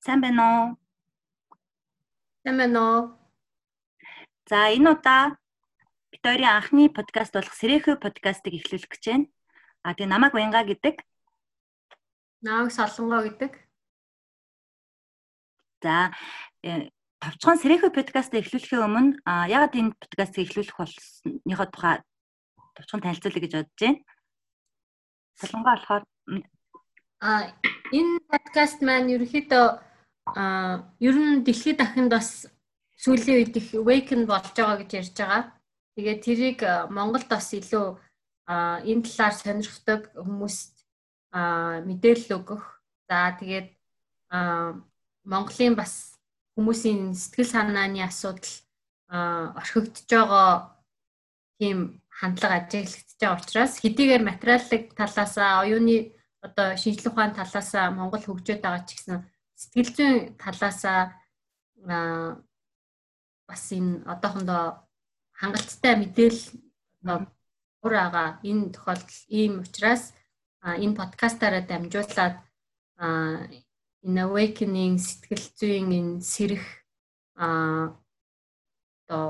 Сайн байна уу? Сайн байна уу? За энэ удаа бид хоёрын анхны подкаст болох Сэрэхүү подкастыг эхлүүлэх гэж байна. А тэгээ намайг Баянга гэдэг. Намайг Солонгоо гэдэг. За э, товчхон Сэрэхүү подкастыг эхлүүлэхийн өмнө ягаад энэ подкастыг эхлүүлэх болсныхоо тухай товчхон танилцуулъя гэж бодож байна. Солонгоо болохоор а энэ подкаст маань ерөөхдөө а ер нь дэлхийд дахинд бас сүүлийн үед их awaken болж байгаа гэж ярьж байгаа. Тэгээд тэрийг Монголд бас илүү энэ талаар сонирхдаг хүмүүст мэдээлэл өгөх. За тэгээд Монголын бас хүмүүсийн сэтгэл санааны асуудал орхигдож байгаа тийм хандлага ажиглагдж байгаа учраас хэдийгээр материаллык талаасаа оюуны одоо шинжлэх ухааны талаасаа Монгол хөгжөөд байгаа ч гэсэн сэтгэл зүйн талаасаа бас энэ одоохондоо хангалттай мэдээлэл өөр байгаа энэ тохиолдол ийм учраас энэ подкастаараа дамжуулаад in awakening сэтгэл зүйн энэ сэрэх одоо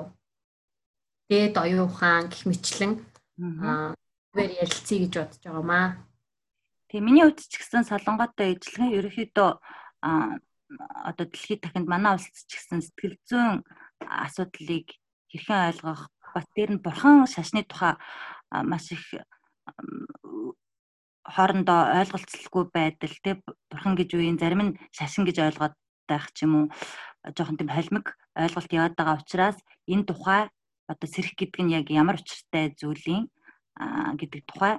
дээд оюухан гэх мэтлэн зүгээр ярилцъя гэж бодож байгаамаа. Тэгээ миний хувьд ч гэсэн солонготой ижлэгэн ерөөхдөө одоо дэлхийд дахинд манай улсад ч гэсэн сэтгэл зүйн асуудлыг хэрхэн ойлгох бас дээр нь бурхан шашны тухай маш их хоорондоо ойлголцолгүй байдал тий бурхан гэж үеийн зарим нь шашин гэж ойлгоод байх ч юм уу жоохон тийм холимог ойлголт яваад байгаа учраас энэ тухай одоо сэрх гэдэг нь яг ямар учиртай зүйлийн гэдэг тухай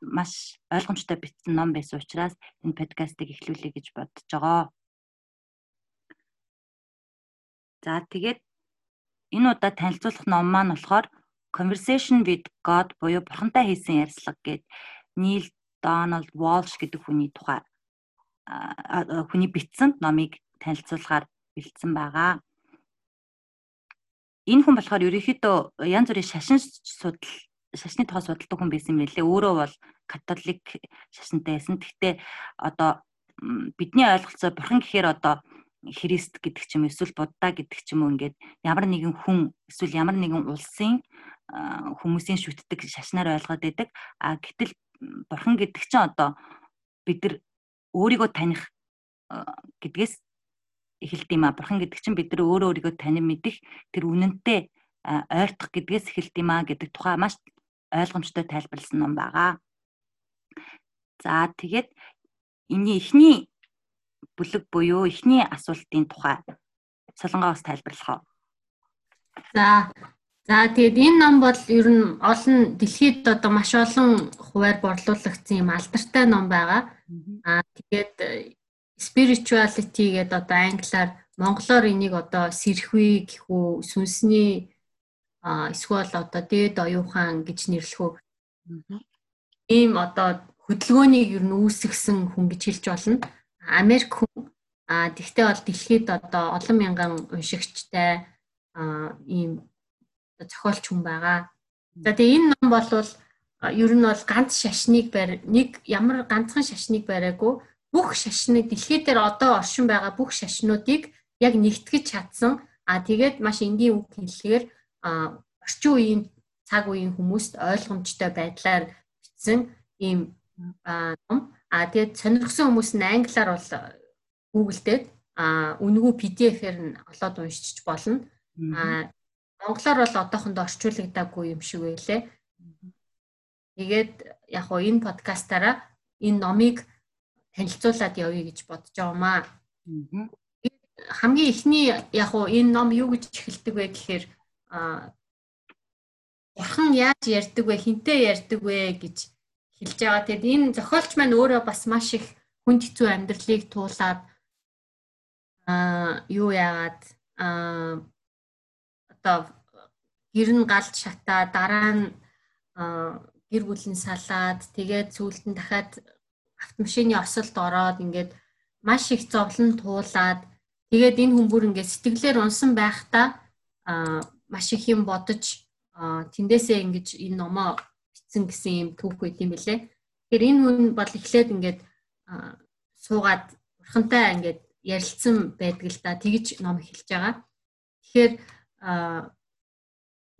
маш ойлгомжтой бичсэн ном байсан учраас энэ подкастыг эхлүүлэе гэж бодож байгаа. За тэгээд энэ удаа танилцуулах ном маань болохоор Conversation with God буюу бурхантай хийсэн ярилцлага гэд Neil Donald Walsh гэдэг хүний тухай хүний бичсэн номыг танилцуулахаар бэлдсэн байгаа. Энэ хүн болохоор ерөнхийдөө янз бүрийн шашин судал шашны тухай судалдаг хүн байсан юм лээ. Өөрөө бол католик шашинтай байсан. Гэхдээ одоо бидний ойлголцоо бурхан гэхээр одоо Христ гэдэг ч юм эсвэл Будда гэдэг ч юм уу ингээд ямар нэгэн хүн эсвэл ямар нэгэн улсын хүмүүсийн шүтдэг шашнаар ойлгоод байдаг. А гэтэл бурхан гэдэг чинь одоо бид нар өөрийгөө таних гэдгээс эхэлдэг юм а. Бурхан гэдэг чинь бид нар өөрөө өөрийгөө танин мэдэх тэр үнэнтэй ойртох гэдгээс эхэлдэг юм а гэдэг тухай маш ойлгомжтой тайлбарласан ном байгаа. За тэгээд энэний эхний бүлэг буюу эхний асуултын тухай солонгоос тайлбарлах уу? За За тэгээд энэ ном бол ер нь олон дэлхийд одоо маш олон хуваар борлуулагдсан юм алдартай ном байгаа. Аа тэгээд spirituality гэдэг одоо англиар монголоор энийг одоо сэрхүй гэх үү сүнсний эсвэл одоо дээд оюухан гэж нэрлэх үү. Ийм одоо хөдөлгөөнийг ер нь үүсгэсэн хүн гэж хэлж болно. Америк хүн а тэгтээ бол дэлхийд одоо олон мянган уншигчтай ийм зохиолч хүн байгаа. За тэгээ энэ ном бол ер нь бол ганц шашныг барь нэг ямар ганцхан шашныг бариагүй бүх шашныг дэлхий дээр одоо оршин байгаа бүх шашнуудыг яг нэгтгэж чадсан. А тэгээд маш энгийн үг хэллэгээр орчин үеийн цаг үеийн хүмүүст ойлгомжтой байдлаар бичсэн ийм ном. А тэгээд сонирхсан хүмүүс нь англиар бол Google дээр а үнэгүй PDF-ээр нь олоод уншиж болно. А монголоор бол одоохондоо орчуулагдаагүй юм шиг байлээ. Тэгээд яг хоо энэ подкастаараа энэ номыг танилцуулаад явъя гэж бодож байгаамаа. Хамгийн эхний яг хоо энэ ном юу гэж эхэлдэг вэ гэхээр бурхан яаж ярьдаг вэ, хинтээ ярьдаг вэ? гэж хэлж байгаа. Тэгэд энэ зохиолч маань өөрөө бас маш их хүнд хэцүү амьдралыг туулаад аа юу яагаад? Аа одоо гэр нь галд шатаа дараа нь гэр бүлийн салаад тэгээд сүүлд нь дахиад автомашины осолд ороод ингээд маш их зовлон туулаад тэгээд энэ хүн бүр ингээд сэтгэлээр унсан байхдаа маш их юм бодож тэндээсээ ингэж энэ номоо бичсэн гэсэн юм түүх байт юм бэлээ. Тэгэхээр энэ хүн бол эхлээд ингээд суугаад бурхантай ингээд ярилцсан байдаг л да. Тэгж ном эхэлж байгаа. Тэгэхээр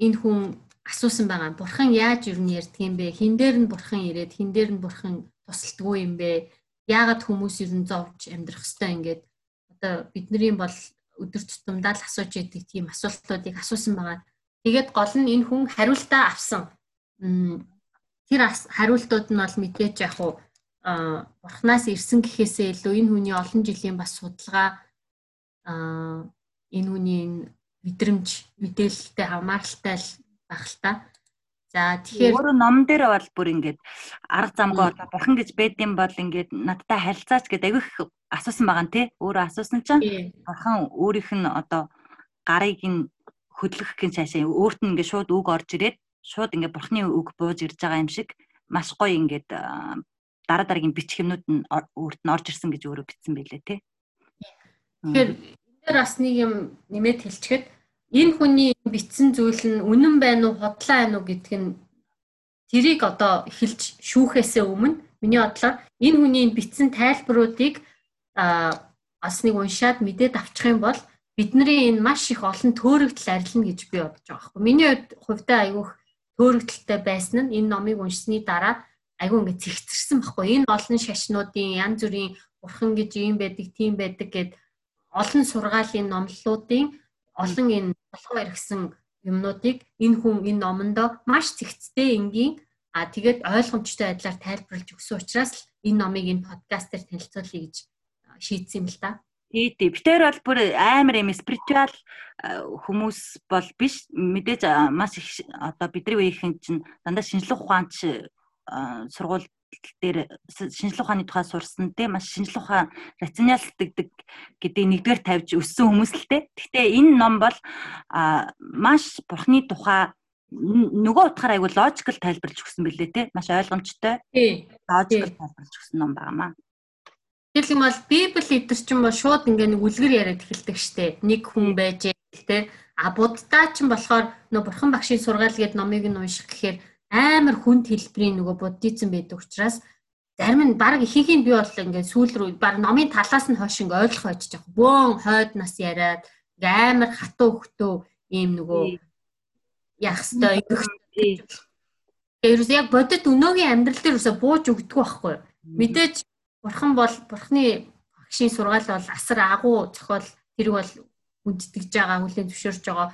энэ хүн асуусан байгаа. Бурхан яаж юу ярьдаг юм бэ? Хин дээр нь бурхан ирээд хин дээр нь бурхан тусалдгүй юм бэ? Яагаад хүмүүс нь зовж амьдрах хэвээр ингээд одоо бидний бол өдөр тутамдаа л асууж яадаг тийм асуултуудыг асуусан байгаа. Тэгээд гол нь энэ хүн хариултаа авсан. Тэр хариултууд нь бол мэдээж яг уу бурхнаас ирсэн гэхээсээ илүү энэ хүний олон жилийн бас судалгаа энэ хүний мэдрэмж мэдээлэлтэй хамааралтай байх л та. За тэгэхээр өөрөө ном дээр бол бүр ингээд арга замгаа одоо бурхан гэж байдсан бол ингээд надтай харилцаач гэдэг аявих асуусан байгаа тий. Өөрөө асуусан чинь бурхан өөрийнх нь одоо гарыг нь хөдлөх гин цаашаа өөрт нь ингээд шууд үг орж ирээд шууд ингээд бурхны үг бууж ирж байгаа юм шиг маш гоё ингээд дараа дараагийн бичих юмнууд нь өөрт нь орж ирсэн гэж өөрөө бичсэн байлээ тий. Тэгэхээр энэ дээр бас нэг юм нэмээд хэлчихэд энэ хүний бичсэн зүйл нь үнэн байна уу, хотлоо байна уу гэдг нь тэрийг одоо эхэлж шүүхээсээ өмнө миний бодлоор энэ хүний бичсэн тайлбаруудыг бас нэг уншаад мэдээд авчих юм бол бидний энэ маш их олон төөрөгдөл арилна гэж би бодож байгаа байхгүй. Миний хувьдаа айгүйх төөрөгдөлтэй байсан нь энэ номыг уншсны дараа айгүй ингээд цэгцэрсэн байхгүй. Энэ олон шашнуудын янз бүрийн бурхан гэж юм байдаг, тийм байдаг гэд олон сургаалын номлолуудын олон энэ болохоо иргсэн юмнуудыг энэ хүн энэ номондоо маш цэгцтэй энгийн а тэгээд ойлгомжтой байдлаар тайлбарлаж өгсөн учраас л энэ номыг энэ подкастер танилцуулъя гэж шийдсэн юм л. Тий, тий. Битээр бол бүр амар юм спиритуал хүмүүс бол биш. Мэдээж маш их одоо бидний үеийнхэн чинь дандаа шинжлэх ухаанч сургууль дээр шинжлэх ухааны тухай сурсан те маш шинжлэх ухаан рационалистдаг гэдгийг нэгдүгээр тавьж өссөн хүмүүс л те. Гэхдээ энэ ном бол маш бурхны тухай нөгөө утгаараа айгу логикл тайлбарлаж өгсөн бэлээ те. Маш ойлгомжтой. Логикл тайлбарлаж өгсөн ном байгаамаа. Тэгэл юм бол Библи эдэр чинь бол шууд ингээ нэг үлгэр яриад эхэлдэг штэ. Нэг хүн байж те. А буддаа чинь болохоор нөө бурхан багшийн сургаал гэдэг номыг нь унших гэхээр амар хүнд хэлбэрийн нөгөө буддизм байдаг учраас зарим нь баг ихэнх нь би бол ингээд сүүл рүү баг номын талаас нь хойш ингээд ойлгох байж байгаа. Бөөн хойд нас яриад амар хатуу хөлтөө ийм нөгөө яах ёстой ингэх. Тэрс яг бодит өнөөгийн амьдрал дээр үсэ бууж өгдөг байхгүй. Мэдээж бурхан бол бурхны багшийн сургаал бол асар агуу зохиол тэрийг бол хүндэтгэж байгаа, хүлээн зөвшөөрж байгаа.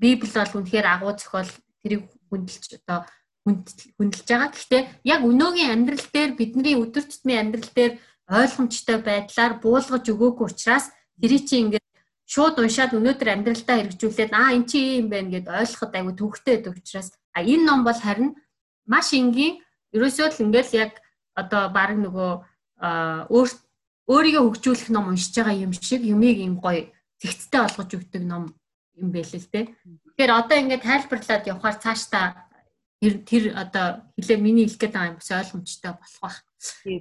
Библи бол үнэхээр агуу зохиол тэрийг хүндэлж одоо хүндэлж байгаа. Гэхдээ яг өнөөгийн амьдрал дээр бидний өдөр тутмын амьдрал дээр ойлгомжтой байдлаар буулгаж өгөөгүй учраас тэрий чи ингээд шууд уншаад өнөөдөр амьдралдаа хэрэгжүүлээд аа эн чи юм байна гэд ойлгоход айгүй төвхтэй байдаг учраас а энэ ном бол харин маш энгийн ерөөсөө л ингээд яг одоо баг нөгөө өөр өөрийгөө хөгжүүлэх ном уншиж байгаа юм шиг юмыг юм гоё зэгцтэй олгож өгдөг ном юм байл л те. Тэгэхээр одоо ингээд тайлбарлаад явхаар цаашдаа тэр тэр одоо хэлээ миний хэлэх гээд байгаа юм бас ойлгомжтой болох байх.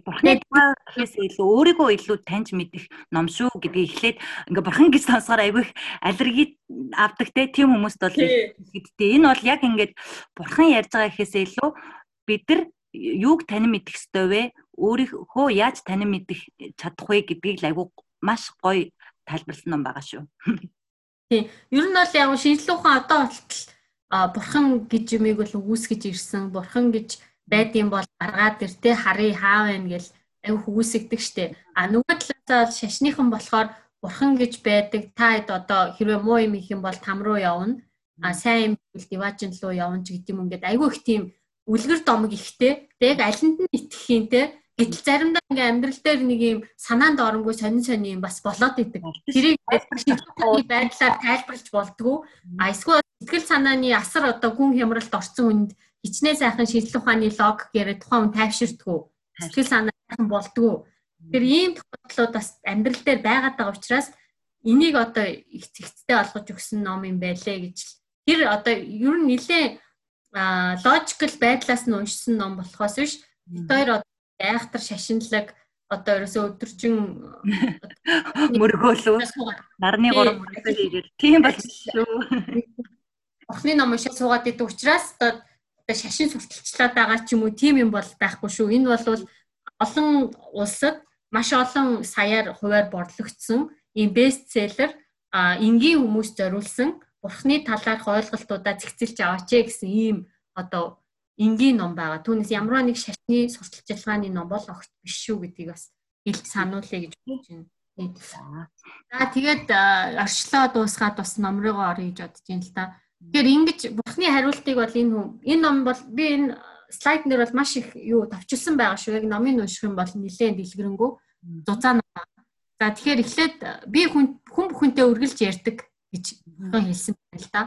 Бурхны тухайгээс илүү өөрийгөө илүү таньж мэдэх ном шүү гэдгийг эхлээд ингээ бурхан гэж сонсохоор айгүй аллерги авдаг те тийм хүмүүст бол гэдтэй. Энэ бол яг ингээд бурхан ярьж байгаа гэхээс илүү бид нар юуг танин мэдэх ёстой вэ? Өөрийнхөө яаж танин мэдэх чадах вэ гэдгийг айгүй маш гоё тайлбарласан ном байгаа шүү. Тийм. Ер нь бол яг шинжлэх ухаан одоо болтол бурхан гэж юмыг бол үгүйсгэж ирсэн. Бурхан гэж байдсан бол гаргаад ир те харъя хаа вэ гэл аюу хүгүйсгдэг штэ а нөгөө талаасаа бол шашныхан болохоор бурхан гэж байдаг. Та хэд одоо хэрвээ муу юм их юм бол там руу явна. А сайн юм бол диважин руу явна ч гэдэг юм ингээд аюу их тийм үлгэр домог ихтэй. Тэг алинд нь итгэх юм те. Гэтэл заримдаа ингээм амьдрал дээр нэг юм санаанд оромгүй сонин сонин юм бас болоод идэг. Тэрийг шийдвэрлэх байдлаар тайлбарлаж болдгоо. А эсвэл сэтгэл санааны асар одоо гүн хямралд орсон хүнд хичнээн сайхан шийдлэх ухааны логик яриад тухайн хүн тайвширдгүү. Сэтгэл санаа сайхан болдгоо. Тэгэхээр ийм тохиолдлууд бас амьдрал дээр байгаад байгаа учраас энийг одоо их зэгцтэй олгож өгсөн ном юм байлээ гэж тэр одоо ер нь нэлээ логикл байдлаас нь уншсан ном болохоос биш хоёр айхтар шашинлаг одоо ерөөсөө өдөржин мөргөөлөө нарны гурав мөргөөл ирэл. Тийм бол Охны ном уншаад суугаад идэв учраас одоо шашин сурталчлаад байгаа ч юм уу тийм юм бол байхгүй шүү. Энэ бол олон улсад маш олон саяар хуваар борлогдсон ийм бестселлер энгийн хүмүүс зориулсан бурхны талаарх ойлголтуудаа зэгцэлж аваач гэсэн ийм одоо энгийн ном байгаа. Түүнээс ямар нэг шашны сурталчилгааны ном бол огт биш шүү гэдгийг бас хэлж сануулъя гэж бодож байна. За тэгээд орчлоо дуусгаад бас ном руу орё гэж бодож байна л да. Тэгэхээр ингэж бурхны хариултыг бол энэ энэ ном бол би энэ слайд нэр бол маш их юу товчилсан байгаа шүү. Яг номыг унших юм бол нэлээд дэлгэрэнгүй зузаан. За тэгэхээр эхлээд би хүн хүн бүхэнтэй үргэлж ярьдаг гэж хэлсэн байна л да.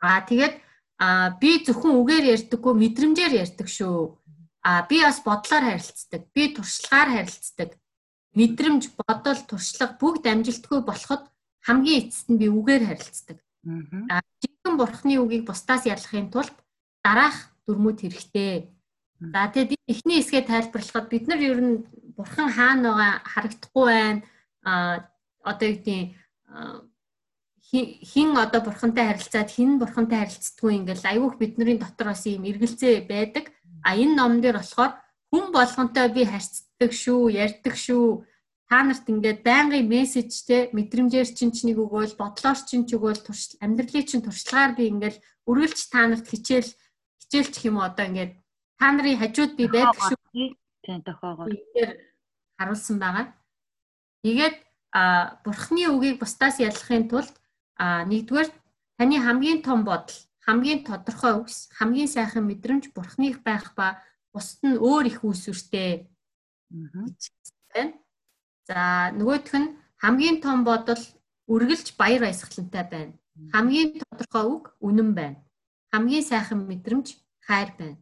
Аа тэгээд би зөвхөн үгээр ярьдаггүй мэдрэмжээр ярьдаг шүү. Аа би бас бодлоор харилцдаг. Би туршлагаар харилцдаг. Мэдрэмж, бодол, туршлага бүгд амжилтгүй болоход хамгийн эцэст нь би үгээр харилцдаг. Аа бурхны үгийг бусдаас ялахын тулд дараах дүрмүүд хэрэгтэй. За тэгээд эхний хэсгээ тайлбарлахад бид нар ер нь бурхан хаана байгаа харагдахгүй байна. А одоо юу гэдэг хин одоо бурхантай харилцаад хин бурхантай харилцдаггүй ингээл айгүйх бидний дотор бас ийм эргэлзээ байдаг. А энэ ном дээр болохоор хүн болгонтой би харьцдаг шүү, ярьдаг шүү. Та нарт ингээд байнгын мессежтэй мэдрэмжээр чинь ч нэг өгөөл, бодлоор чинь ч өгөөл, амьдралын чинь туршлагаар би ингээд өргөлж та нарт хичээл хичээлчих юм одоо ингээд та нарын хажууд би байдаг шүү. Тийм тохоогоо. Тэгэхээр харуулсан байгаа. Тэгээд а бурхны үгийг бусдаас ялахын тулд а нэгдүгээр таны хамгийн том бодол, хамгийн тодорхой үгс, хамгийн сайхан мэдрэмж бурхных байх ба бусд нь өөр их үүсвэртэй. Аа. За нөгөөх нь хамгийн том бодол үргэлж баяр баясгалантай байна. Хамгийн тодорхой үг үнэн байна хамгийн сайхан мэдрэмж хайр байна.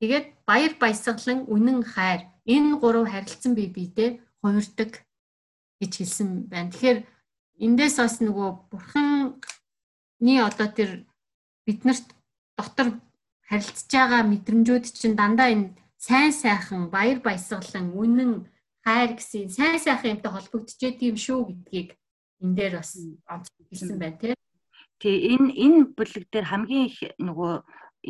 Тэгээд баяр баясгалан үнэн хайр энэ гурав харилцан бие биедээ хувирдаг гэж хэлсэн байна. Тэгэхээр эндээс бас нөгөө бурханы одоо тэр биднэрт дотор харилцаж байгаа мэдрэмжүүд чинь дандаа энэ сайн сайхан баяр баясгалан үнэн хайр гэсэн сайн сайхан юмтай холбогдчихэд юм шүү гэдгийг энэ дээр бас онцлог хэлсэн байна. Тий энэ энэ бүлэг дээр хамгийн их нөгөө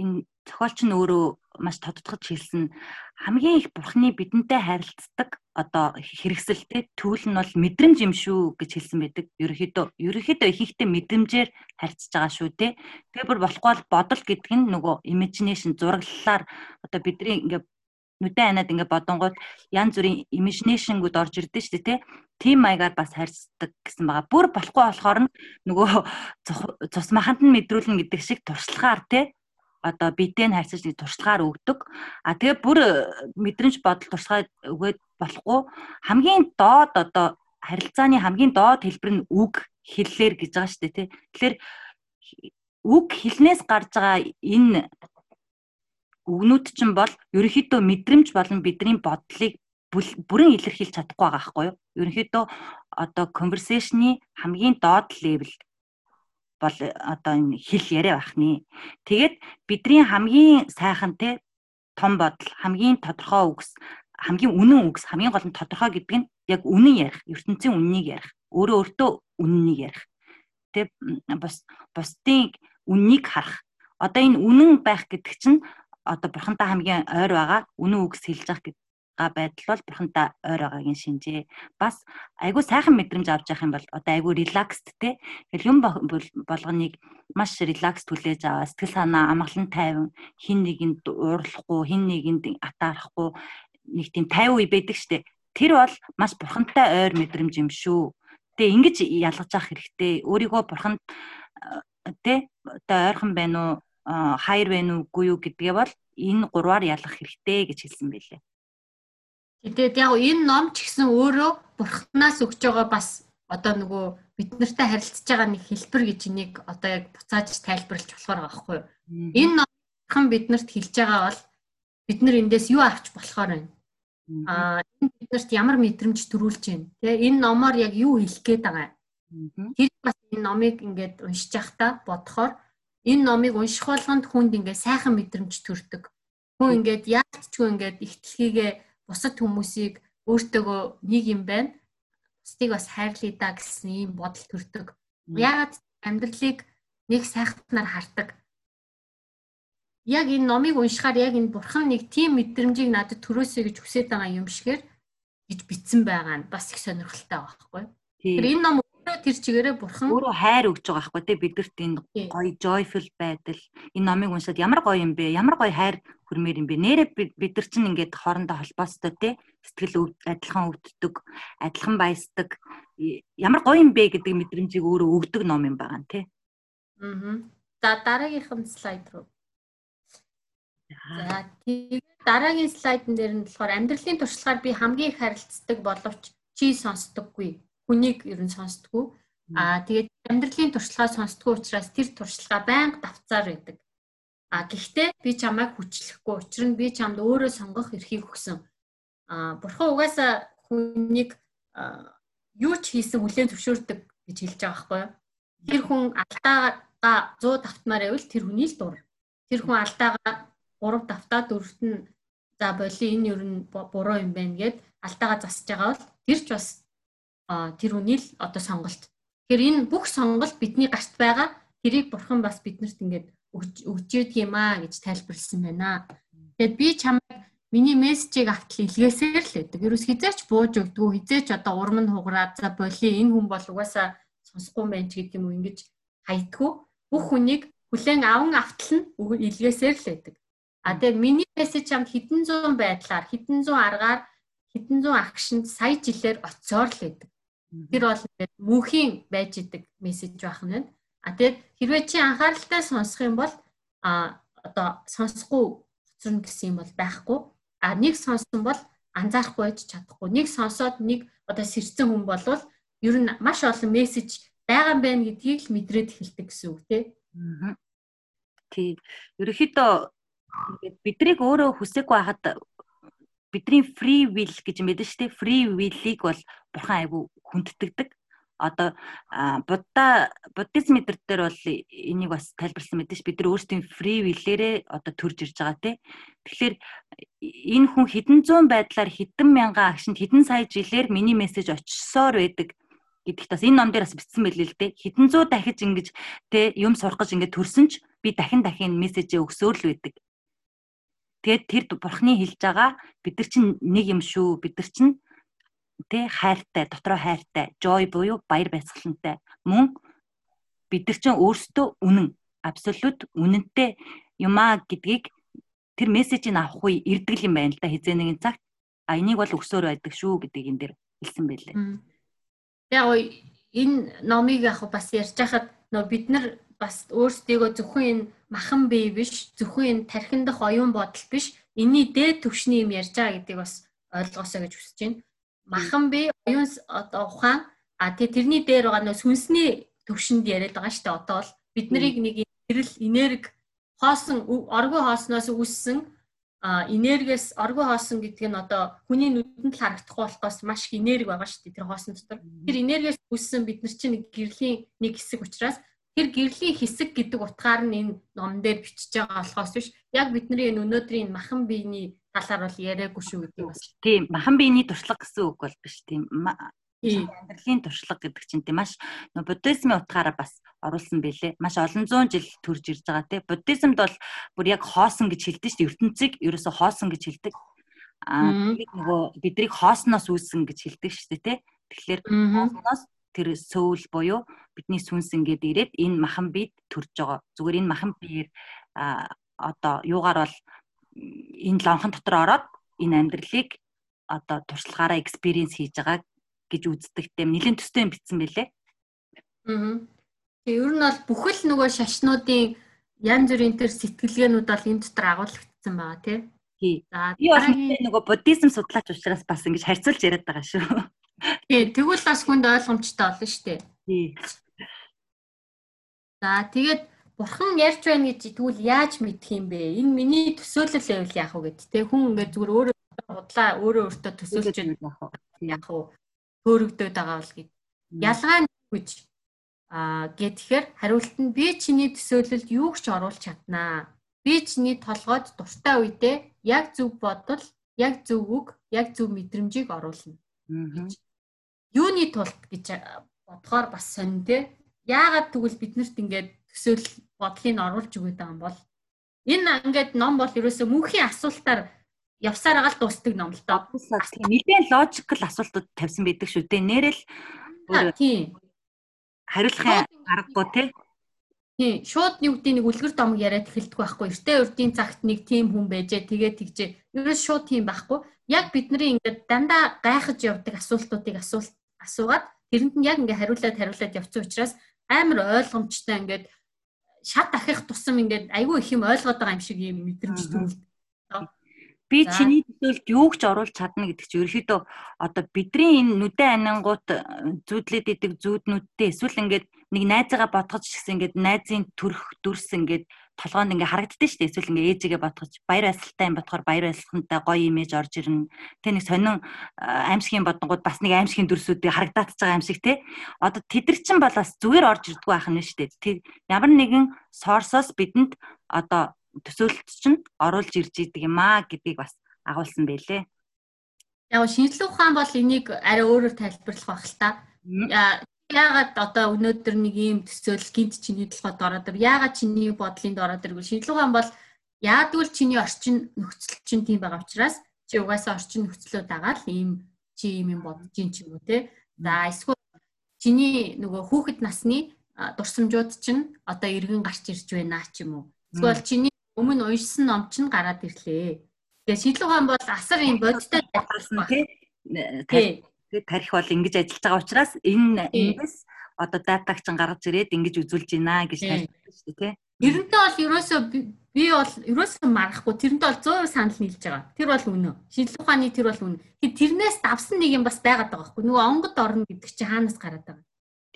энэ зохиолч нь өөрөө маш тодтогч хэлсэн хамгийн их бурхны бидэнтэй харилцдаг одоо хэрэгсэлтэй түүл нь бол мэдрэмж юм шүү гэж хэлсэн байдаг. Ерөнхийдөө ерөнхийдөө их ихтэй мэдрэмжээр харьцаж байгаа шүү те. Тэгээ бүр болохгүй бол бодол гэдэг нь нөгөө imagination зураглалаар одоо бидний ингээ нүдэн анаад ингээ бодонгууд янз бүрийн imagination-гуд орж ирдэ шүү дээ тий. Тим маягаар бас харьцдаг гэсэн байгаа. Бүр болохгүй болохоор нь нөгөө цус маханд нь мэдрүүлнэ гэдэг шиг туршлагаар тий одоо бидэд харьцаж нэг туршлагаар өгдөг. А тэгээ бүр мэдрэмж бодол туршлагаа өгөөд болохгүй хамгийн доод одоо харилцааны хамгийн доод хэлбэр нь үг хэллэр гэж байгаа шүү дээ тий. Тэгэхээр үг хэлнээс гарч байгаа энэ үгнүүд чинь бол ерөнхийдөө мэдрэмж болон бидний бодлыг бүрэн илэрхийлж чадахгүй байгаа байхгүй юу? Ерөнхийдөө одоо conversation-ы хамгийн доод level бол одоо энэ хэл яриа байх нэ. Тэгээд бидний хамгийн сайхан те том бодол, хамгийн тодорхой үгс, хамгийн үнэн үгс, хамгийн гол нь тодорхой гэдэг нь яг үнэн ярих, ертөнцийн үннийг ярих, өөрөө өөртөө үннийг ярих. Тэ бас бусдын үннийг харах. Одоо энэ үнэн байх гэдэг чинь одоо бурхантай хамгийн ойр байгаа үнэн үгс хэлж явах гэдэг байдал бол бурхантай ойр байгаагийн шинжээ. Бас айгүй сайхан мэдрэмж авч явах юм бол одоо айгүй релаксд те. Тэгэл юм болгоныг маш релакс түлээж аваа сэтгэл санаа амгалан тайван хин нэгэнд уурлахгүй хин нэгэнд атаарахгүй нэг тийм 50 үе байдаг штэ. Тэр бол маш бурхантай ойр мэдрэмж юм шүү. Тэгээ ингэж ялгаж авах хэрэгтэй. Өөрийгөө бурханд тэ одоо ойрхон байна уу хаяр байна уугүй юу гэдгээ бол энэ гурваар ялгах хэрэгтэй гэж хэлсэн байлээ. Тэгээд яг энэ ном ч гэсэн өөрөө бурхнаас өгч байгаа бас одоо нөгөө бид нартай харилцаж байгаа нэг хэлбэр гэж энийг одоо яг буцааж тайлбарлаж болохоор байгаа байхгүй юу. Энэ номхон биднэрт хэлж байгаа бол бид нар эндээс юу авч болохоор байна. Аа энэ биднэрт ямар мэдрэмж төрүүлж байна. Тэ энэ номоор яг юу хэлэх гээд байгаа. Тэр бас энэ номыг ингээд уншиж явахдаа бодохоор энэ номыг унших болгонд хүнд ингээ сайхан мэдрэмж төрдөг. Хүн ингээд яалтчгүй ингээд ихтлхийгээ бусад хүмүүсийг өөртөөгөө нэг юм байна. Бусдыг бас хайрлая да гэсэн ийм бодол төрдөг. Яагаад амьдралыг нэг сайхнаар хардаг. Яг энэ номыг уншихаар яг энэ бурхан нэг тийм мэдрэмжийг надад төрөөсэй гэж хүсэж байгаа юм шигээр гэж бичсэн байгаа нь бас их сонирхолтой байхгүй. Тэр энэ ном тэр чигээрээ бурхан өөрөө хайр өгж байгаа байхгүй тий бидэрт энэ гоё joyful байдал энэ номыг уншаад ямар гоё юм бэ? Ямар гоё хайр хүрмээр юм бэ? Нэрээ бид нар чинь ингээд хоорондоо холбоостой тий сэтгэл адилхан өвддөг, адилхан баясдаг. Ямар гоё юм бэ гэдэг мэдрэмжийг өөрөө өгдөг ном юм байгаа нь тий. Аа. За дараагийнх нь слайд руу. За тэгээд дараагийн слайдн дээр нь болохоор амьдралын туршлагаар би хамгийн их харилцдаг боловч чи сонсдоггүй. Хүнийг ер нь сонсдоггүй. Аа тэгээд амьдралын туршлагаа сонсдоггүй учраас тэр туршлагаа байнга давцаар байдаг. А гэхдээ би чамайг хүчлэхгүй. Учир нь би чамд өөрөө сонгох эрхийг өгсөн. А бурхан угаасаа хүнийг юу ч хийсэн хүлээн зөвшөөрдөг гэж хэлж байгаа байхгүй юу? Тэр хүн алдаагаа 100 давтмаар байвал тэр хүний л дур. Тэр хүн алдаагаа 3 давтаа дөрөвт нь за боли энэ ер нь буруу юм байна гэд алдаагаа засаж байгаа бол тэр ч бас тэр хүний л одоо сонголт. Тэгэхээр энэ бүх сонголт бидний гарт байгаа. Тэрийг бурхан бас биднэрт ингээд өгж өгдөг юм аа гэж тайлбарлсан байна. Тэгэд би чамайг миний мессежийг автал илгээсээр л байдаг. Ерөөс хизээч бууж өгдгүү, хизээч одоо урам нь хугараад за боли энэ хүн бол угаасаа сонсохгүй байна ч гэдэг юм уу ингэж хайдгүү. Бүх хүнийг хүлэн аван автал нь илгээсээр л байдаг. А тэгээ миний мессеж чамд хэдэн зуун байдлаар, хэдэн зуун аргаар, хэдэн зуун акшнд сая жилээр оцоор л байдаг. Тэр бол ингээд мөнхийн байж идэг мессеж байх нь. А тэгээд хэрвээ чи анхааралтай сонсох юм бол а одоо сонсохгүй хоцорно гэсэн юм бол байхгүй. А нэг сонсон бол анзаарахгүй байж чадахгүй. Нэг сонсоод нэг одоо сэрцэн хүн болвол ер нь маш олон мессеж байгаа юм байна гэдгийг л мэдрээд эхэлдэг гэсэн үг тий. Тий. Ерөнхийдөө ингээд биднийг өөрөө хүсээгүй байхад бидний free will гэж мэдэн штэ free will-ийг бол бурхан айгу хүндтгэдэг. Одоо будда буддизм мэдэр дээр бол энийг бас тайлбарласан мэдэн ш бид нар өөрсдийн free will-ээрээ одоо төрж ирж байгаа тий. Тэгэхээр энэ хүн хэдэн зуун байдлаар хэдэн мянган агшинд хэдэн сая жилээр миний мессеж очисоор байдаг гэдэгт бас энэ ном дээр бас бичсэн байлээ л дээ. Хэдэн зуун дахиж ингэж те юм сурах гэж ингэ төрсөн ч би дахин дахин мессежээ өгсөөр л байдаг. Тэгээд тэр бурхны хэлж байгаа бид нар чинь нэг юм шүү. Бид нар чинь тэ хайртай, дотроо хайртай, joy буюу баяр баясгалантай. Мөн бид нар чинь өөрсдөө үнэн, абсолют үнэнтэй юмаа гэдгийг тэр мессежийг авах үе ирдэг юм байна л да хизээ нэгэн цагт. А энийг бол өксөөр байдаг шүү гэдэг энэ дэр хэлсэн байлээ. Яг энэ номыг яг бас ярьж хахад нөө бид нар бас өөрсдийгөө зөвхөн энэ махан бие биш зөвхөн энэ тархин дах оюун бодол биш энэний дээд түвшний юм ярьж байгаа гэдгийг бас ойлгоосоо гэж хүсэж байна. Махан бие оюун одоо ухаан а тэгээ тэрний дээр байгаа нөө сүнсний төвшөнд яриад байгаа шүү дээ. Одоо бол бид нарыг нэг эрэл энерги хоосон оргоо хоосноос үүссэн энергиэс оргоо хоосон гэдэг нь одоо хүний нүдэнд л харагдахгүй болохоос маш их энерги байгаа шүү дээ тэр хоосон дотор. Тэр энергиэс үүссэн бид нар чинь гэрлийн нэг хэсэг учраас тэр гэрлийн хэсэг гэдэг утгаар нь энэ ном дээр бичиж байгаа болохоос биш яг бидний энэ өнөөдрийн махан биений талаар бол яриаггүй шүү гэдэг бас. Тийм махан биений туршлага гэсэн үг бол биш тийм амьдралын туршлага гэдэг чинь тийм маш буддизмын утгаараа бас оруулсан байлээ. Маш олон зуун жил төрж ирж байгаа тийм. Буддизмд бол бүр яг хоосон гэж хэлдэг шүү дээ. ертөнцийг ерөөсө хоосон гэж хэлдэг. Аа нөгөө бидрийг хоосноос үүссэн гэж хэлдэг шүү дээ тийм. Тэгэхээр хоосноос тэр сөүл буюу бидний сүнс ингээд ирээд энэ махан биед төрж байгаа. Зүгээр энэ махан биеэр а одоо юугаар бол энэ лонхон дотор ороод энэ амьдралыг одоо туршлагаараа экспириенс хийж байгаа гэж үздэгтэй нэлээд төстэй битсэн байлээ. Аа. Тэгээ ер нь бол бүхэл нөгөө шашнуудын янз бүрийн төр сэтгэлгээнүүд бол энэ дотор агуулгдсан байгаа тий. Тий. За би бол нөгөө буддизм судлаач учраас бас ингэж харьцуулж яриад байгаа шүү. Тий, тэгвэл бас хүнд ойлгомжтой болно шүү дээ. Тий. За тэгээд бурхан ярьж байна гэж тэгвэл яаж мэдх юм бэ? Энэ миний төсөөлөл байвал яах вэ гэд. Тэ хүн ингээд зүгээр өөрөө худлаа өөрөө өөртөө төсөөлж яах вэ? Яах вэ? Хөөрөгдөд байгаа бол гэд. Ялгаа нь гэж аа гэхээр хариулт нь би чиний төсөөлөлд юу ч оруулах чаднаа. Би чиний толгойд дуртай үедээ яг зөв бодол, яг зөв үг, яг зөв мэдрэмжийг оруулна. Аа юуны тулд гэж бодохоор бас сонин те. Яагаад тэгвэл биднэрт ингээд төсөөл бодлыг оруулж өгöd байгаа юм бол энэ ингээд ном бол ерөөсөө мөнхийн асуултаар явсаар агаал дуустдаг ном л доо. Нилээн логикл асуултууд тавьсан байдаг шүү дээ. Нэрэл тийм хариулахын аргагүй тий. Тийм шууд нэг үгдийн нэг үлгэр домог яриад эхэлдэг байхгүй. Эртээ урдийн цагт нэг тийм хүн байжээ тэгээ тэгжээ. Ерөөс шууд тийм байхгүй. Яг бидний ингээд дандаа гайхаж явдаг асуултуудыг асуулт асуугаад тэрэнд нь яг ингээд хариулаад хариулаад явцсан учраас амар ойлгомжтой ингээд шат ахих тусам ингээд айгүй их юм ойлгоод байгаа юм шиг юм мэдрэмж төрүүлдэг би чиний төсөөлд юу ч оруулж чадна гэдэг чинь ерөөхдөө одоо бидний энэ нүдэн анингууд э, зүудлээд идэг зүуднүүдтэй эсвэл ингээд нэг найзаагаа ботгож гисэн ингээд найзын төрх дүрс ингээд толгоонд ингээ харагддээ шүү дээ. Эсвэл ингээ ээжигээ ботгож баяр баясгалтай юм бодохоор баяр баясгалтай гоё имиж орж ирнэ. Тэ нэг сонин э, аимшигын бодонгууд бас нэг аимшигын дүрсүүдийг харагдаатж байгаа юм шиг те. Одоо тэдэр чин бол бас зүгээр орж ирдгүү байх нь шүү дээ. Ямар нэгэн сорсоос бидэнд одоо төсөөлөлт чинь оруулж ирж идэг юм аа гэдгийг бас агуулсан байлээ. Яг шинжлэх ухаан бол энийг арай өөрөөр тайлбарлах байх л та. Яагаад одоо өнөөдөр нэг ийм төсөөлөл гинт чиний толгойд ороод ир яагаад чиний бодлын ороод ирвэл шинжлэх ухаан бол яадгүй чиний орчин нөхцөл чинь тийм байгаа учраас чи угаасаа орчин нөхцлөө дагаад ийм чи ийм юм бодож ин ч юм уу те. За эсвэл чиний нөгөө хүүхэд насны дурсамжууд чинь одоо эргэн гарч ирж байна ч юм уу. Эсвэл чиний өмнө уншсан ном ч гараад ирлээ. Тэгээ шийдлэг хаан бол асар юм бодтой тайлбарласан тий. Тэгээд тарих бол ингэж ажиллаж байгаа учраас энэ эндээс одоо датаг чинь гаргаж ирээд ингэж үзүүлж байна гэж тайлбарласан шүү дээ тий. Тэрнтэй бол ерөөсөө би бол ерөөсөө марахгүй тэрнтэй бол 100% санал нийлж байгаа. Тэр бол үнэ. Шийдлэг ухааны тэр бол үнэ. Тэгэхээр тэрнээс давсан нэг юм бас байгаад байгаа байхгүй. Нөгөө онгод орно гэдэг чинь хаанаас гараад байгаа.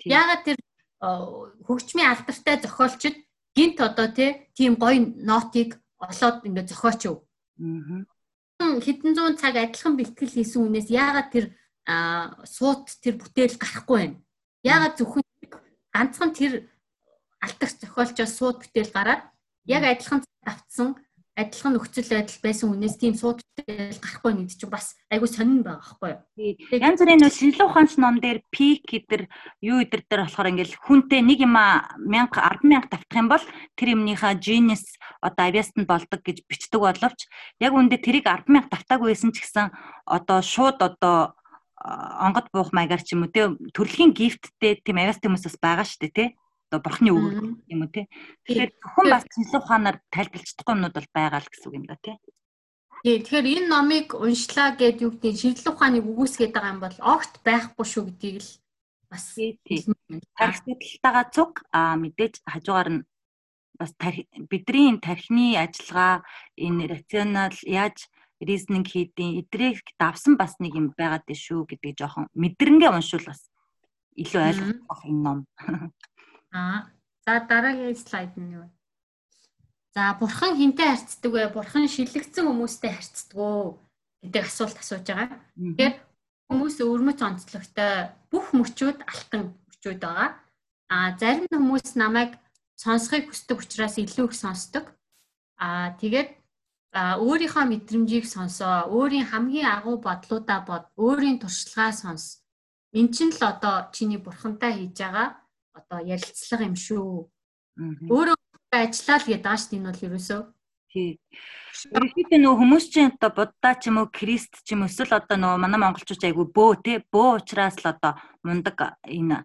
Яагаад тэр хөгжмийн алдартай зохиолчд гинт одоо тийм гоё нотыг олоод ингээд зохиоч юу. Аа. Хэдэн зуун цаг адилхан бэлтгэл хийсэн хүнээс яагаад тэр суут тэр бүтээл гарахгүй байна? Яагаад зөвхөн ганцхан тэр алтарч зохиолчоос сууд бүтээл гараад яг адилхан давтсан адилхан нөхцөл байдал байсан хүнээс тийм суудтай гарахгүй нэг чинь бас айгүй сонирн байгаа байхгүй юу. Янз бүрийн нөө шинжилгээ ухаанч ном дээр пик гэдэр юу эдэр дээр болохоор ингээл хүнтэй нэг юм 1000 100000 давтах юм бол тэр юмныхаа genius одоо авиастанд болдог гэж бичдэг боловч яг үндэ тэрийг 100000 давтаагүй байсан ч гэсэн одоо шууд одоо онгод буух маягаар ч юм уу те төрөлхийн гифттэй тийм авиаст хүмүүс бас байгаа шүү дээ те одоо бурхны үг юм уу те. Тэгэхээр зөвхөн бас шинжлэх ухаанаар тайлбарлаж чадахгүй юмнууд бол байгаа л гэсэн үг юм да те. Тий, тэгэхээр энэ номыг уншлаа гэд юу гэдэг шинжлэх ухааныг үгүйсгээд байгаа юм бол огт байхгүй шүү гэдгийг л бас тарих судалтайгаа цуг а мэдээж хажуугаар нь бас бидний тархины ажиллагаа энэ рационал яаж reasoning хийдیں۔ Эдрийг давсан бас нэг юм байгаад дээ шүү гэдэг жоохон мэдрэнгээ уншвал бас илүү ойлгох энэ ном. Аа. За дараагийн слайд нь юу вэ? За бурхан хинтэй харьцдаг вэ? Бурхан шилэгдсэн хүмүүстэй харьцдаг уу гэдэг асуулт асууж байгаа. Тэгэхээр хүмүүс өвөрмөц онцлогтой бүх мөчүүд алтан мөчүүд байгаа. А зарим хүмүүс намайг сонсхийг хүсдэг учраас илүү их сонсдог. А тэгээд өөрийнхөө мэдрэмжийг сонсоо, өөрийн хамгийн агуу бодлуудаа бод, өөрийн туршлагаа сонс. Эн чинь л одоо чиний бурхантай хийж байгаа одоо ярилцлага юм шүү. Өөрөө ажиллаа л гэдэг дээ энэ бол ерөөсөө. Тий. Ерөнхийдөө нөгөө хүмүүс чинь одоо буддаа ч юм уу крист ч юм эсвэл одоо нөгөө манай монголчууд айгүй бөө те бөө учраас л одоо мундаг энэ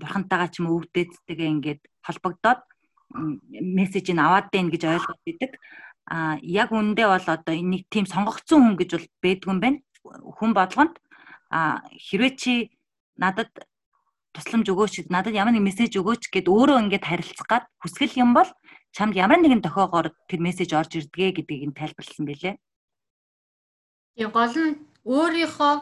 бурхантайгаа ч юм уу өвдөөдтэйгээ ингээд холбогдоод мессежийг аваад байна гэж ойлгоод идэг. А яг үндэ бол одоо энийг тийм сонгогдсон хүн гэж бол бэдгүй юм байна. Хүн болгонд а хэрвээ чи надад тусламж өгөөч надад ямар нэг мессеж өгөөч гэд өөрөө ингээд харилцах гад хүсгэл юм бол чамд ямар нэгэн тохиогоор тэр мессеж орж ирдгээ гэдгийг нь тайлбарласан байлээ. Тэгээ гол нь өөрийнхөө